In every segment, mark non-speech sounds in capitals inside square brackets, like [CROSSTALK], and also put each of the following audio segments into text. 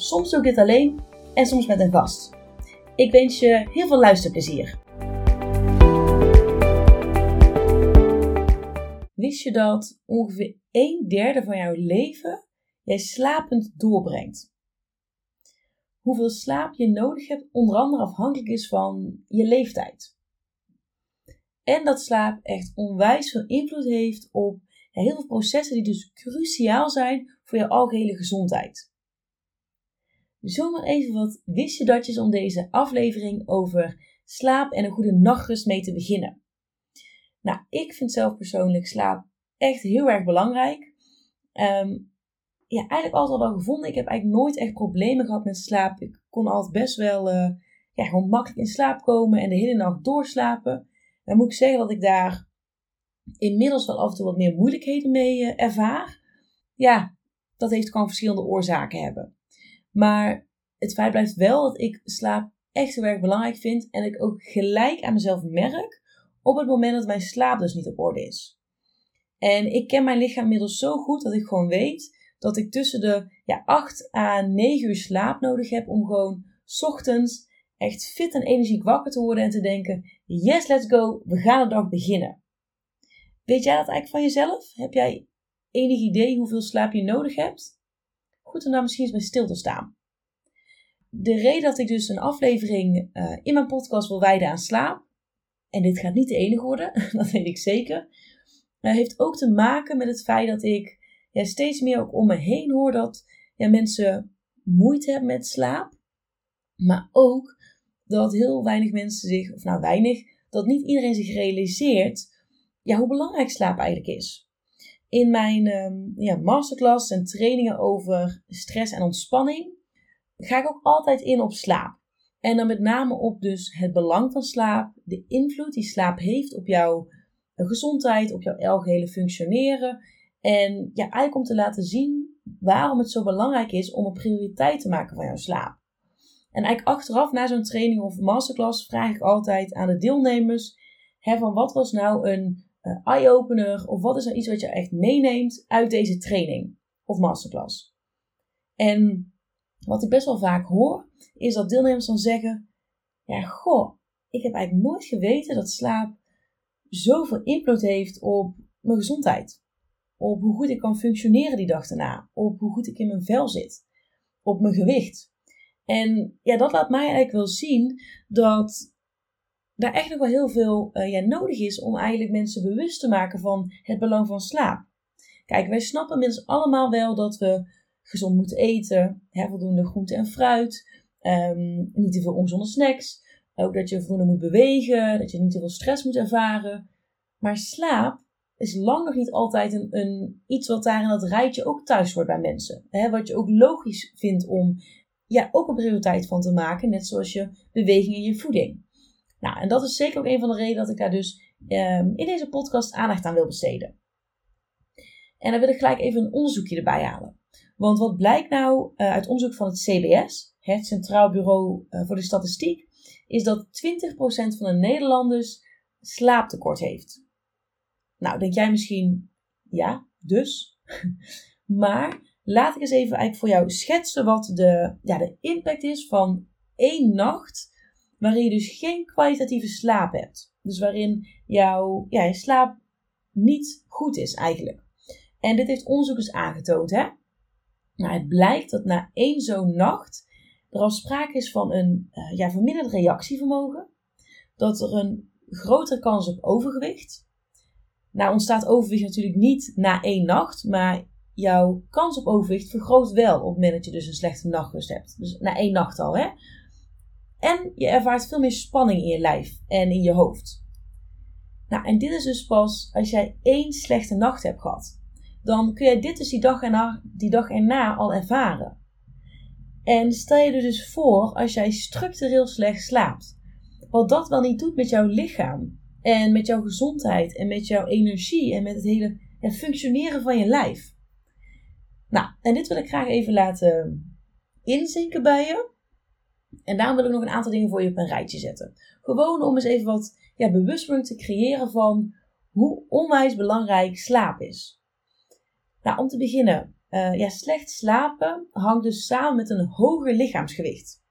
Soms doe ik dit alleen en soms met een gast. Ik wens je heel veel luisterplezier. Wist je dat ongeveer een derde van jouw leven jij slapend doorbrengt? Hoeveel slaap je nodig hebt, onder andere afhankelijk is van je leeftijd. En dat slaap echt onwijs veel invloed heeft op heel veel processen die dus cruciaal zijn voor je algehele gezondheid. Zomaar even wat wist je datjes om deze aflevering over slaap en een goede nachtrust mee te beginnen. Nou, ik vind zelf persoonlijk slaap echt heel erg belangrijk. Um, ja, eigenlijk altijd al wel gevonden. Ik heb eigenlijk nooit echt problemen gehad met slaap. Ik kon altijd best wel uh, ja, gewoon makkelijk in slaap komen en de hele nacht doorslapen. Dan moet ik zeggen dat ik daar inmiddels wel af en toe wat meer moeilijkheden mee uh, ervaar. Ja, dat heeft gewoon verschillende oorzaken hebben. Maar het feit blijft wel dat ik slaap echt heel erg belangrijk vind. En ik ook gelijk aan mezelf merk op het moment dat mijn slaap dus niet op orde is. En ik ken mijn lichaam inmiddels zo goed dat ik gewoon weet dat ik tussen de ja, 8 à 9 uur slaap nodig heb om gewoon ochtends echt fit en energiek wakker te worden en te denken: yes, let's go, we gaan de dag beginnen. Weet jij dat eigenlijk van jezelf? Heb jij enig idee hoeveel slaap je nodig hebt? Goed om daar misschien eens bij stil te staan. De reden dat ik dus een aflevering uh, in mijn podcast wil wijden aan slaap, en dit gaat niet de enige worden, [LAUGHS] dat weet ik zeker, uh, heeft ook te maken met het feit dat ik ja, steeds meer ook om me heen hoor dat ja, mensen moeite hebben met slaap, maar ook dat heel weinig mensen zich, of nou weinig, dat niet iedereen zich realiseert ja, hoe belangrijk slaap eigenlijk is in mijn um, ja, masterclass en trainingen over stress en ontspanning ga ik ook altijd in op slaap. En dan met name op dus het belang van slaap, de invloed die slaap heeft op jouw gezondheid, op jouw algehele functioneren. En ja, eigenlijk om te laten zien waarom het zo belangrijk is om een prioriteit te maken van jouw slaap. En eigenlijk achteraf na zo'n training of masterclass vraag ik altijd aan de deelnemers: hè, van wat was nou een eye-opener of wat is er iets wat je echt meeneemt uit deze training of masterclass. En wat ik best wel vaak hoor, is dat deelnemers dan zeggen: Ja, goh, ik heb eigenlijk nooit geweten dat slaap zoveel invloed heeft op mijn gezondheid. Op hoe goed ik kan functioneren die dag daarna. Op hoe goed ik in mijn vel zit. Op mijn gewicht. En ja, dat laat mij eigenlijk wel zien dat daar echt nog wel heel veel ja, nodig is om eigenlijk mensen bewust te maken van het belang van slaap. Kijk, wij snappen inmiddels allemaal wel dat we gezond moeten eten, voldoende groente en fruit, um, niet te veel ongezonde snacks, ook dat je voldoende moet bewegen, dat je niet te veel stress moet ervaren. Maar slaap is lang nog niet altijd een, een, iets wat daar in dat rijtje ook thuis hoort bij mensen. Wat je ook logisch vindt om ja, ook een prioriteit van te maken, net zoals je beweging en je voeding. Nou, en dat is zeker ook een van de redenen dat ik daar dus um, in deze podcast aandacht aan wil besteden. En dan wil ik gelijk even een onderzoekje erbij halen. Want wat blijkt nou uh, uit onderzoek van het CBS, het Centraal Bureau uh, voor de Statistiek, is dat 20% van de Nederlanders slaaptekort heeft. Nou, denk jij misschien, ja, dus. [LAUGHS] maar laat ik eens even eigenlijk voor jou schetsen wat de, ja, de impact is van één nacht waarin je dus geen kwalitatieve slaap hebt. Dus waarin jouw ja, slaap niet goed is eigenlijk. En dit heeft onderzoekers aangetoond. Hè? Nou, het blijkt dat na één zo'n nacht er al sprake is van een uh, ja, verminderd reactievermogen. Dat er een grotere kans op overgewicht. Nou ontstaat overwicht natuurlijk niet na één nacht, maar jouw kans op overwicht vergroot wel op het moment dat je dus een slechte nachtrust hebt. Dus na één nacht al. Hè? En je ervaart veel meer spanning in je lijf en in je hoofd. Nou, en dit is dus pas als jij één slechte nacht hebt gehad. Dan kun jij dit dus die dag erna, die dag erna al ervaren. En stel je er dus voor als jij structureel slecht slaapt. Wat dat wel niet doet met jouw lichaam. En met jouw gezondheid. En met jouw energie. En met het hele het functioneren van je lijf. Nou, en dit wil ik graag even laten inzinken bij je. En daarom wil ik nog een aantal dingen voor je op een rijtje zetten. Gewoon om eens even wat ja, bewustwording te creëren van hoe onwijs belangrijk slaap is. Nou, om te beginnen, uh, ja, slecht slapen hangt dus samen met een hoger lichaamsgewicht.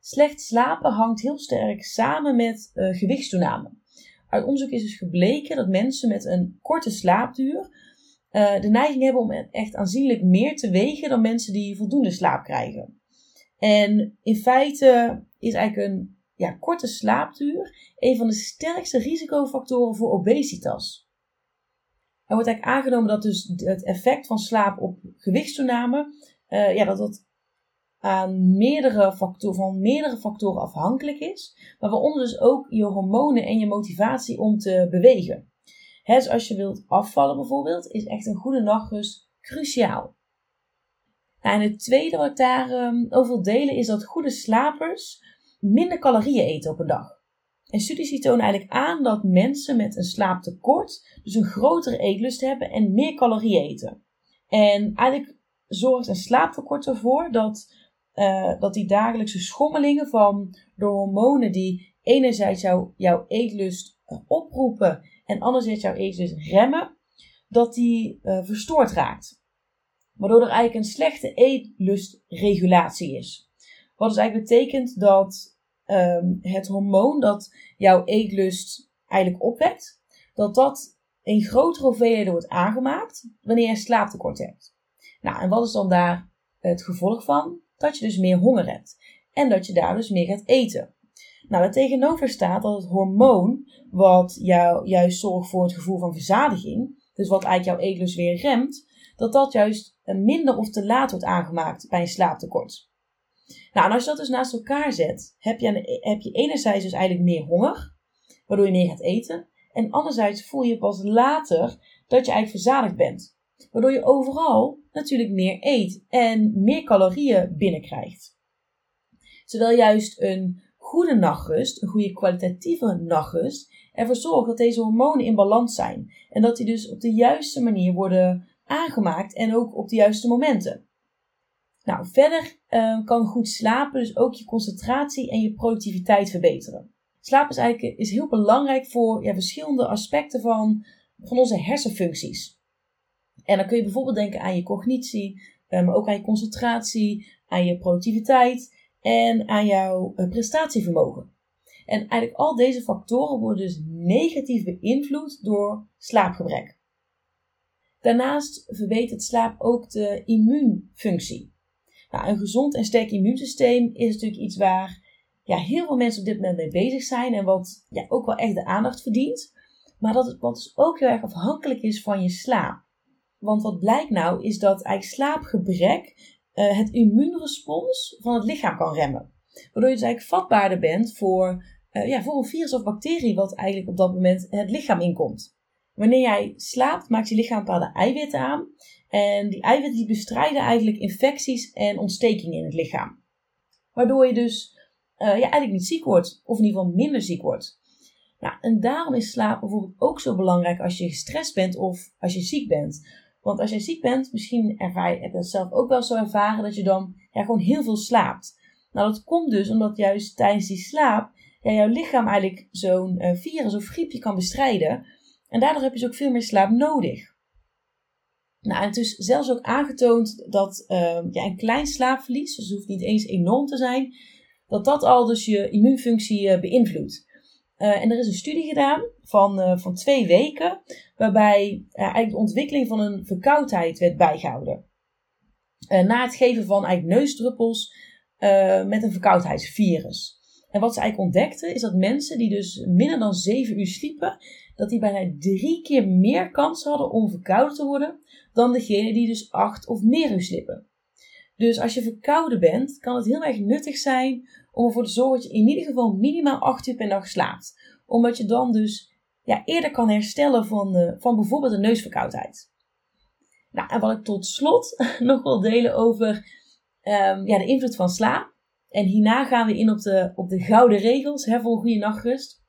Slecht slapen hangt heel sterk samen met uh, gewichtstoename. Uit onderzoek is dus gebleken dat mensen met een korte slaapduur uh, de neiging hebben om echt aanzienlijk meer te wegen dan mensen die voldoende slaap krijgen. En in feite is eigenlijk een ja, korte slaapduur een van de sterkste risicofactoren voor obesitas. Er wordt eigenlijk aangenomen dat dus het effect van slaap op gewichtstoename, uh, ja, dat dat aan meerdere factoren, van meerdere factoren afhankelijk is, maar waaronder dus ook je hormonen en je motivatie om te bewegen. Dus als je wilt afvallen bijvoorbeeld, is echt een goede nachtrust cruciaal. Nou, en het tweede wat ik daarover um, over wil delen is dat goede slapers minder calorieën eten op een dag. En studies tonen eigenlijk aan dat mensen met een slaaptekort dus een grotere eetlust hebben en meer calorieën eten. En eigenlijk zorgt een slaaptekort ervoor dat, uh, dat die dagelijkse schommelingen van de hormonen die enerzijds jou, jouw eetlust uh, oproepen en anderzijds jouw eetlust remmen, dat die uh, verstoord raakt. Waardoor er eigenlijk een slechte eetlustregulatie is. Wat dus eigenlijk betekent dat um, het hormoon dat jouw eetlust eigenlijk opwekt, dat dat in grotere hoeveelheden wordt aangemaakt wanneer je slaaptekort hebt. Nou, en wat is dan daar het gevolg van? Dat je dus meer honger hebt en dat je daar dus meer gaat eten. Nou, er tegenover staat dat het hormoon, wat jou juist zorgt voor het gevoel van verzadiging, dus wat eigenlijk jouw eetlust weer remt, dat dat juist minder of te laat wordt aangemaakt bij een slaaptekort. Nou, en als je dat dus naast elkaar zet, heb je, heb je enerzijds dus eigenlijk meer honger, waardoor je meer gaat eten. En anderzijds voel je pas later dat je eigenlijk verzadigd bent. Waardoor je overal natuurlijk meer eet en meer calorieën binnenkrijgt. Terwijl juist een goede nachtrust, een goede kwalitatieve nachtrust, ervoor zorgt dat deze hormonen in balans zijn. En dat die dus op de juiste manier worden aangemaakt en ook op de juiste momenten. Nou, verder uh, kan goed slapen dus ook je concentratie en je productiviteit verbeteren. Slaap is eigenlijk is heel belangrijk voor ja, verschillende aspecten van, van onze hersenfuncties. En dan kun je bijvoorbeeld denken aan je cognitie, uh, maar ook aan je concentratie, aan je productiviteit en aan jouw uh, prestatievermogen. En eigenlijk al deze factoren worden dus negatief beïnvloed door slaapgebrek. Daarnaast verbetert slaap ook de immuunfunctie. Nou, een gezond en sterk immuunsysteem is natuurlijk iets waar ja, heel veel mensen op dit moment mee bezig zijn en wat ja, ook wel echt de aandacht verdient. Maar dat het, wat dus ook heel erg afhankelijk is van je slaap. Want wat blijkt nou is dat eigenlijk slaapgebrek uh, het immuunrespons van het lichaam kan remmen. Waardoor je dus eigenlijk vatbaarder bent voor, uh, ja, voor een virus of bacterie wat eigenlijk op dat moment het lichaam inkomt. Wanneer jij slaapt, maakt je lichaam bepaalde eiwitten aan. En die eiwitten die bestrijden eigenlijk infecties en ontstekingen in het lichaam. Waardoor je dus uh, ja, eigenlijk niet ziek wordt, of in ieder geval minder ziek wordt. Nou, en daarom is slaap bijvoorbeeld ook zo belangrijk als je gestrest bent of als je ziek bent. Want als je ziek bent, misschien ervaar je, heb je dat zelf ook wel zo ervaren, dat je dan ja, gewoon heel veel slaapt. Nou, dat komt dus omdat juist tijdens die slaap ja, jouw lichaam eigenlijk zo'n uh, virus of griepje kan bestrijden. En daardoor heb je dus ook veel meer slaap nodig. Nou, het is zelfs ook aangetoond dat uh, ja, een klein slaapverlies, dus het hoeft niet eens enorm te zijn, dat dat al dus je immuunfunctie uh, beïnvloedt. Uh, en er is een studie gedaan van, uh, van twee weken, waarbij eigenlijk de ontwikkeling van een verkoudheid werd bijgehouden. na het geven van eigenlijk neusdruppels met een verkoudheidsvirus. En wat ze eigenlijk ontdekten, is dat mensen die dus minder dan 7 uur sliepen, dat die bijna drie keer meer kans hadden om verkouden te worden dan degene die dus 8 of meer uur sliepen. Dus als je verkouden bent, kan het heel erg nuttig zijn om ervoor te zorgen dat je in ieder geval minimaal 8 uur per dag slaapt. Omdat je dan dus ja, eerder kan herstellen van, uh, van bijvoorbeeld een neusverkoudheid. Nou, en wat ik tot slot [LAUGHS] nog wil delen over ehm, ja, de invloed van slaap. En hierna gaan we in op de, op de gouden regels hè, voor een goede nachtrust.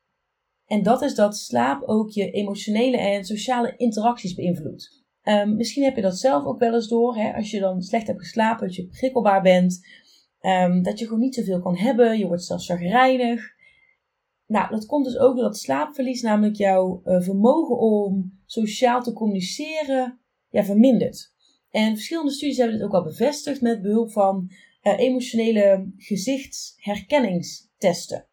En dat is dat slaap ook je emotionele en sociale interacties beïnvloedt. Um, misschien heb je dat zelf ook wel eens door. Hè? Als je dan slecht hebt geslapen, dat je prikkelbaar bent. Um, dat je gewoon niet zoveel kan hebben. Je wordt zelfs chagrijnig. Nou, dat komt dus ook door dat slaapverlies, namelijk jouw uh, vermogen om sociaal te communiceren, ja, vermindert. En verschillende studies hebben dit ook al bevestigd met behulp van uh, emotionele gezichtsherkenningstesten.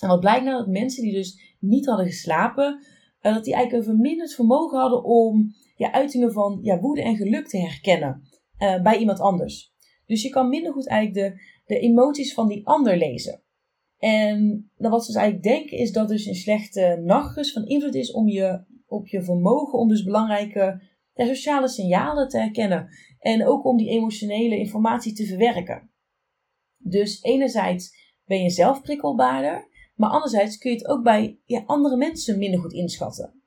En wat blijkt nou dat mensen die dus niet hadden geslapen, uh, dat die eigenlijk een verminderd vermogen hadden om ja, uitingen van ja, woede en geluk te herkennen uh, bij iemand anders. Dus je kan minder goed eigenlijk de, de emoties van die ander lezen. En dan wat ze dus eigenlijk denken is dat dus een slechte nachtrust van invloed is om je, op je vermogen om dus belangrijke ja, sociale signalen te herkennen. En ook om die emotionele informatie te verwerken. Dus enerzijds ben je zelf prikkelbaarder, maar anderzijds kun je het ook bij andere mensen minder goed inschatten.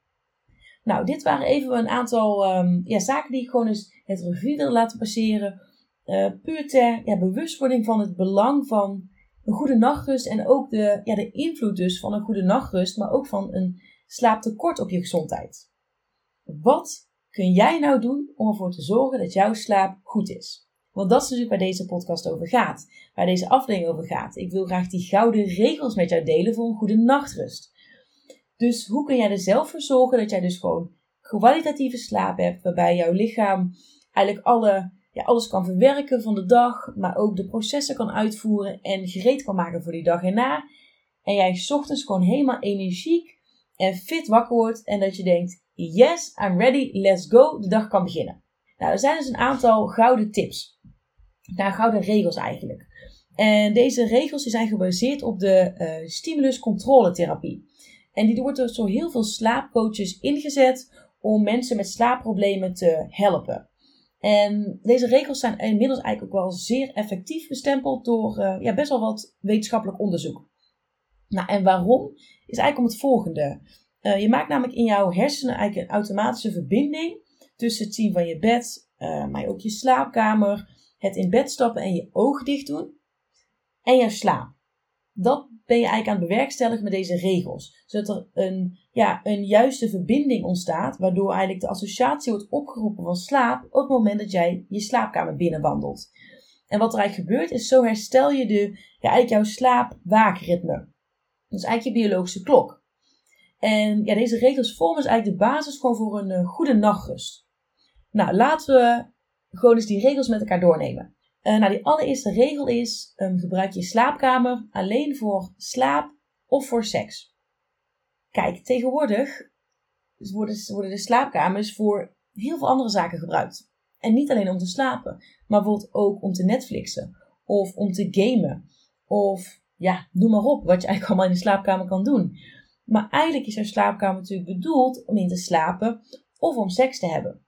Nou, dit waren even een aantal um, ja, zaken die ik gewoon eens het revue wil laten passeren. Uh, puur ter ja, bewustwording van het belang van een goede nachtrust en ook de, ja, de invloed dus van een goede nachtrust, maar ook van een slaaptekort op je gezondheid. Wat kun jij nou doen om ervoor te zorgen dat jouw slaap goed is? Want dat is natuurlijk waar deze podcast over gaat, waar deze aflevering over gaat. Ik wil graag die gouden regels met jou delen voor een goede nachtrust. Dus hoe kun jij er zelf voor zorgen dat jij dus gewoon kwalitatieve slaap hebt, waarbij jouw lichaam eigenlijk alle ja, alles kan verwerken van de dag, maar ook de processen kan uitvoeren en gereed kan maken voor die dag erna. En jij ochtends gewoon helemaal energiek en fit wakker wordt en dat je denkt, yes, I'm ready, let's go, de dag kan beginnen. Nou, er zijn dus een aantal gouden tips. Gouden regels eigenlijk. En deze regels die zijn gebaseerd op de uh, stimulus-controletherapie. En die wordt door heel veel slaapcoaches ingezet om mensen met slaapproblemen te helpen. En deze regels zijn inmiddels eigenlijk ook wel zeer effectief bestempeld door uh, ja, best wel wat wetenschappelijk onderzoek. Nou, en waarom? Is eigenlijk om het volgende. Uh, je maakt namelijk in jouw hersenen eigenlijk een automatische verbinding tussen het zien van je bed, uh, maar ook je slaapkamer, het in bed stappen en je ogen dicht doen en jouw slaap. Dat ben je eigenlijk aan het bewerkstelligen met deze regels. Zodat er een, ja, een juiste verbinding ontstaat, waardoor eigenlijk de associatie wordt opgeroepen van slaap op het moment dat jij je slaapkamer binnenwandelt. En wat er eigenlijk gebeurt, is zo herstel je de, eigenlijk jouw slaap-waakritme. Dat is eigenlijk je biologische klok. En ja, deze regels vormen dus eigenlijk de basis gewoon voor een uh, goede nachtrust. Nou, laten we gewoon eens die regels met elkaar doornemen. Uh, nou, die allereerste regel is: um, gebruik je slaapkamer alleen voor slaap of voor seks. Kijk, tegenwoordig worden, worden de slaapkamers voor heel veel andere zaken gebruikt. En niet alleen om te slapen, maar bijvoorbeeld ook om te Netflixen of om te gamen. Of ja, noem maar op wat je eigenlijk allemaal in de slaapkamer kan doen. Maar eigenlijk is jouw slaapkamer natuurlijk bedoeld om in te slapen of om seks te hebben.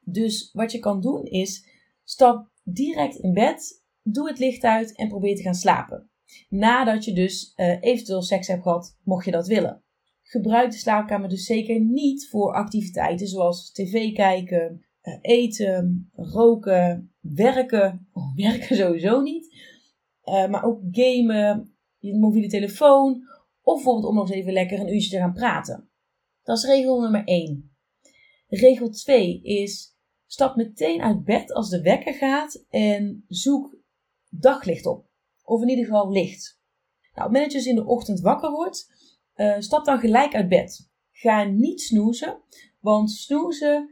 Dus wat je kan doen is stap direct in bed, doe het licht uit en probeer te gaan slapen. Nadat je dus uh, eventueel seks hebt gehad, mocht je dat willen. Gebruik de slaapkamer dus zeker niet voor activiteiten zoals tv kijken, uh, eten, roken, werken. Oh, werken [LAUGHS] sowieso niet. Uh, maar ook gamen, je mobiele telefoon. Of bijvoorbeeld om nog eens even lekker een uurtje te gaan praten. Dat is regel nummer 1. Regel 2 is Stap meteen uit bed als de wekker gaat en zoek daglicht op. Of in ieder geval licht. Nou, dat je dus in de ochtend wakker wordt, uh, stap dan gelijk uit bed. Ga niet snoezen, want snoezen,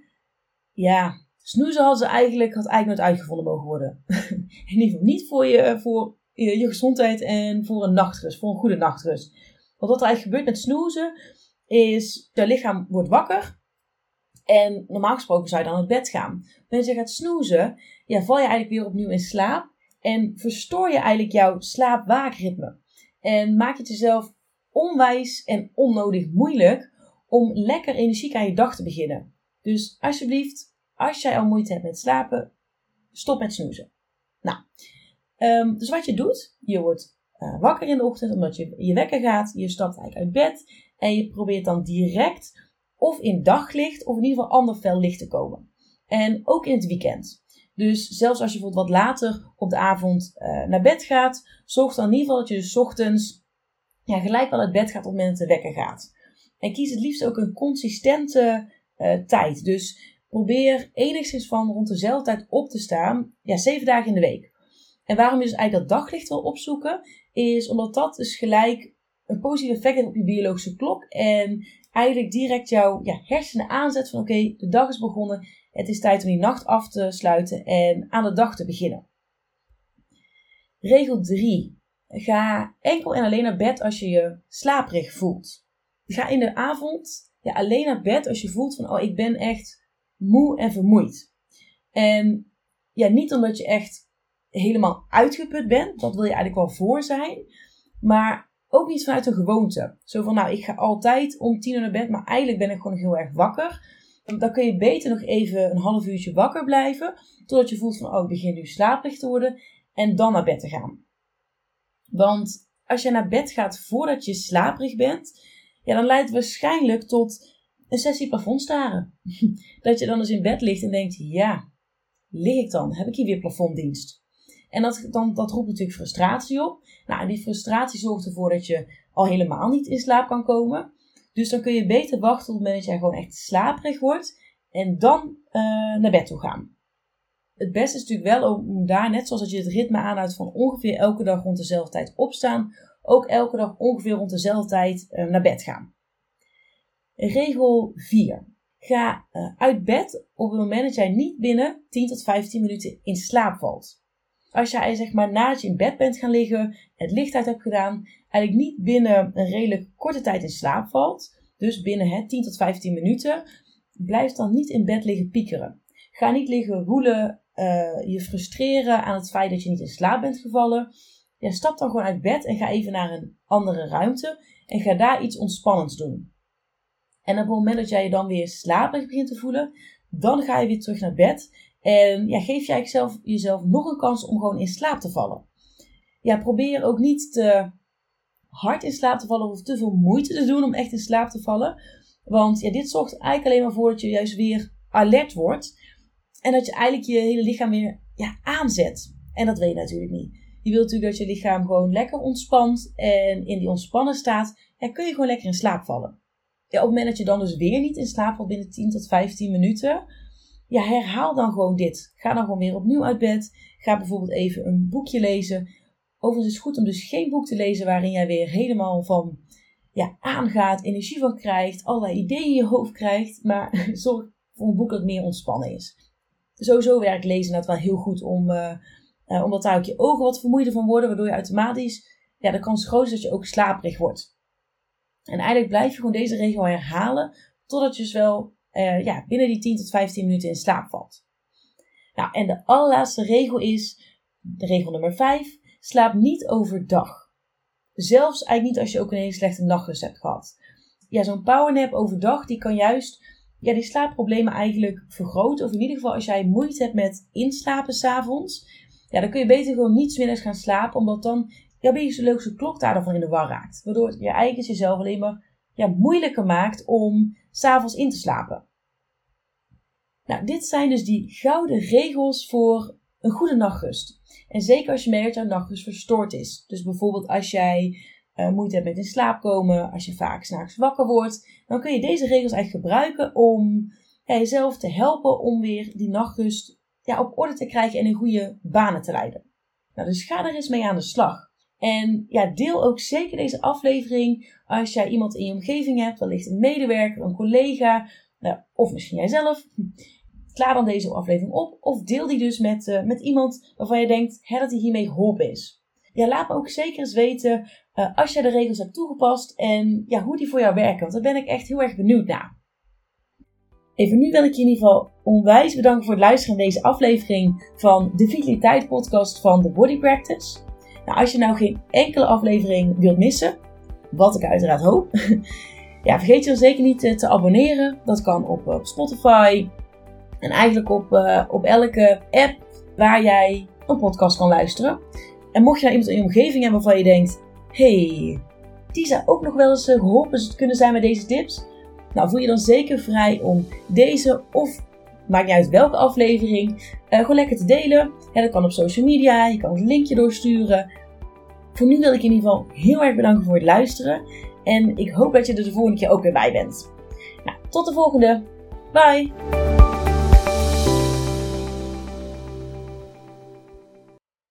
ja, snoezen had ze eigenlijk, had eigenlijk nooit uitgevonden mogen worden. [LAUGHS] in ieder geval niet voor je, voor je, je gezondheid en voor een nachtrust, voor een goede nachtrust. Want wat er eigenlijk gebeurt met snoezen, is je lichaam wordt wakker en normaal gesproken zou je dan uit bed gaan. Wanneer je gaat snoezen, ja, val je eigenlijk weer opnieuw in slaap. En verstoor je eigenlijk jouw slaap-waakritme. En maak je het jezelf onwijs en onnodig moeilijk om lekker energiek aan je dag te beginnen. Dus alsjeblieft, als jij al moeite hebt met slapen, stop met snoezen. Nou, um, dus wat je doet, je wordt uh, wakker in de ochtend omdat je je wekker gaat. Je stapt eigenlijk uit bed en je probeert dan direct of in daglicht of in ieder geval ander fel licht te komen. En ook in het weekend. Dus zelfs als je bijvoorbeeld wat later op de avond uh, naar bed gaat, zorg dan in ieder geval dat je dus ochtends ja, gelijk wel uit bed gaat op het moment dat de wekker gaat. En kies het liefst ook een consistente uh, tijd. Dus probeer enigszins van rond dezelfde tijd op te staan, ja, zeven dagen in de week. En waarom je dus eigenlijk dat daglicht wil opzoeken, is omdat dat dus gelijk een positief effect heeft op je biologische klok. En eigenlijk direct jouw ja, hersenen aanzet van oké, de dag is begonnen. Het is tijd om die nacht af te sluiten en aan de dag te beginnen. Regel 3. Ga enkel en alleen naar bed als je je slaperig voelt. Ga in de avond ja, alleen naar bed als je voelt van oh, ik ben echt moe en vermoeid. En ja, niet omdat je echt helemaal uitgeput bent, dat wil je eigenlijk wel voor zijn. Maar ook niet vanuit een gewoonte. Zo van, nou, ik ga altijd om tien uur naar bed, maar eigenlijk ben ik gewoon heel erg wakker. Dan kun je beter nog even een half uurtje wakker blijven, totdat je voelt van, oh, ik begin nu slaperig te worden, en dan naar bed te gaan. Want als je naar bed gaat voordat je slaperig bent, ja, dan leidt het waarschijnlijk tot een sessie plafondstaren. [LAUGHS] dat je dan eens in bed ligt en denkt, ja, lig ik dan? Heb ik hier weer plafonddienst? En dat, dan, dat roept natuurlijk frustratie op. Nou, en die frustratie zorgt ervoor dat je al helemaal niet in slaap kan komen. Dus dan kun je beter wachten op het moment dat jij gewoon echt slaperig wordt. En dan uh, naar bed toe gaan. Het beste is natuurlijk wel om daar, net zoals dat je het ritme aanhoudt van ongeveer elke dag rond dezelfde tijd opstaan, ook elke dag ongeveer rond dezelfde tijd uh, naar bed gaan. Regel 4. Ga uh, uit bed op het moment dat jij niet binnen 10 tot 15 minuten in slaap valt als jij zeg maar naast je in bed bent gaan liggen, het licht uit hebt gedaan, eigenlijk niet binnen een redelijk korte tijd in slaap valt, dus binnen hè, 10 tot 15 minuten, blijf dan niet in bed liggen piekeren. Ga niet liggen woelen, uh, je frustreren aan het feit dat je niet in slaap bent gevallen. Ja, stap dan gewoon uit bed en ga even naar een andere ruimte en ga daar iets ontspannends doen. En op het moment dat jij je dan weer slaperig begint te voelen, dan ga je weer terug naar bed en ja, geef jij zelf, jezelf nog een kans om gewoon in slaap te vallen. Ja, probeer ook niet te hard in slaap te vallen of te veel moeite te doen om echt in slaap te vallen. Want ja, dit zorgt eigenlijk alleen maar voor dat je juist weer alert wordt. En dat je eigenlijk je hele lichaam weer ja, aanzet. En dat wil je natuurlijk niet. Je wilt natuurlijk dat je lichaam gewoon lekker ontspant. En in die ontspannen staat ja, kun je gewoon lekker in slaap vallen. Ja, op het moment dat je dan dus weer niet in slaap valt binnen 10 tot 15 minuten ja, herhaal dan gewoon dit. Ga dan gewoon weer opnieuw uit bed. Ga bijvoorbeeld even een boekje lezen. Overigens is het goed om dus geen boek te lezen waarin jij weer helemaal van ja, aangaat, energie van krijgt, allerlei ideeën in je hoofd krijgt. Maar [LAUGHS] zorg voor een boek dat meer ontspannen is. Sowieso werkt lezen dat wel heel goed om, uh, uh, omdat daar ook je ogen wat vermoeider van worden, waardoor je automatisch ja, de kans groot is dat je ook slaperig wordt. En eigenlijk blijf je gewoon deze regel herhalen totdat je dus wel uh, ja, binnen die 10 tot 15 minuten in slaap valt. Nou, en de allerlaatste regel is, regel nummer 5, slaap niet overdag. Zelfs eigenlijk niet als je ook een hele slechte nachtrust hebt gehad. Ja, zo'n powernap overdag, die kan juist ja, die slaapproblemen eigenlijk vergroten. Of in ieder geval als jij moeite hebt met inslapen s'avonds. Ja, dan kun je beter gewoon niet middags gaan slapen. Omdat dan jouw biologische klok daarvan in de war raakt. Waardoor je eigenlijk jezelf alleen maar ja, moeilijker maakt om s'avonds in te slapen. Nou, dit zijn dus die gouden regels voor een goede nachtrust. En zeker als je merkt dat jouw nachtrust verstoord is. Dus bijvoorbeeld als jij uh, moeite hebt met in slaap komen, als je vaak s'nachts wakker wordt, dan kun je deze regels eigenlijk gebruiken om ja, jezelf te helpen om weer die nachtrust ja, op orde te krijgen en in goede banen te leiden. Nou, dus ga er eens mee aan de slag. En ja, deel ook zeker deze aflevering als jij iemand in je omgeving hebt, wellicht een medewerker, een collega, nou, of misschien jijzelf. Klaar dan deze aflevering op of deel die dus met, uh, met iemand waarvan je denkt hè, dat hij hiermee geholpen is. Ja, laat me ook zeker eens weten uh, als jij de regels hebt toegepast en ja, hoe die voor jou werken. Want daar ben ik echt heel erg benieuwd naar. Even nu wil ik je in ieder geval onwijs bedanken voor het luisteren naar deze aflevering van de Vitaliteit Podcast van The Body Practice. Nou, als je nou geen enkele aflevering wilt missen, wat ik uiteraard hoop, [LAUGHS] ja, vergeet je dan zeker niet eh, te abonneren. Dat kan op, op Spotify en eigenlijk op, uh, op elke app waar jij een podcast kan luisteren. En mocht je nou iemand in je omgeving hebben waarvan je denkt, hey, die zou ook nog wel eens eh, geholpen kunnen zijn met deze tips. Nou, voel je dan zeker vrij om deze of Maakt niet uit welke aflevering. Uh, gewoon lekker te delen. Dat kan op social media. Je kan het linkje doorsturen. Voor nu wil ik je in ieder geval heel erg bedanken voor het luisteren. En ik hoop dat je er de volgende keer ook weer bij bent. Nou, tot de volgende. Bye!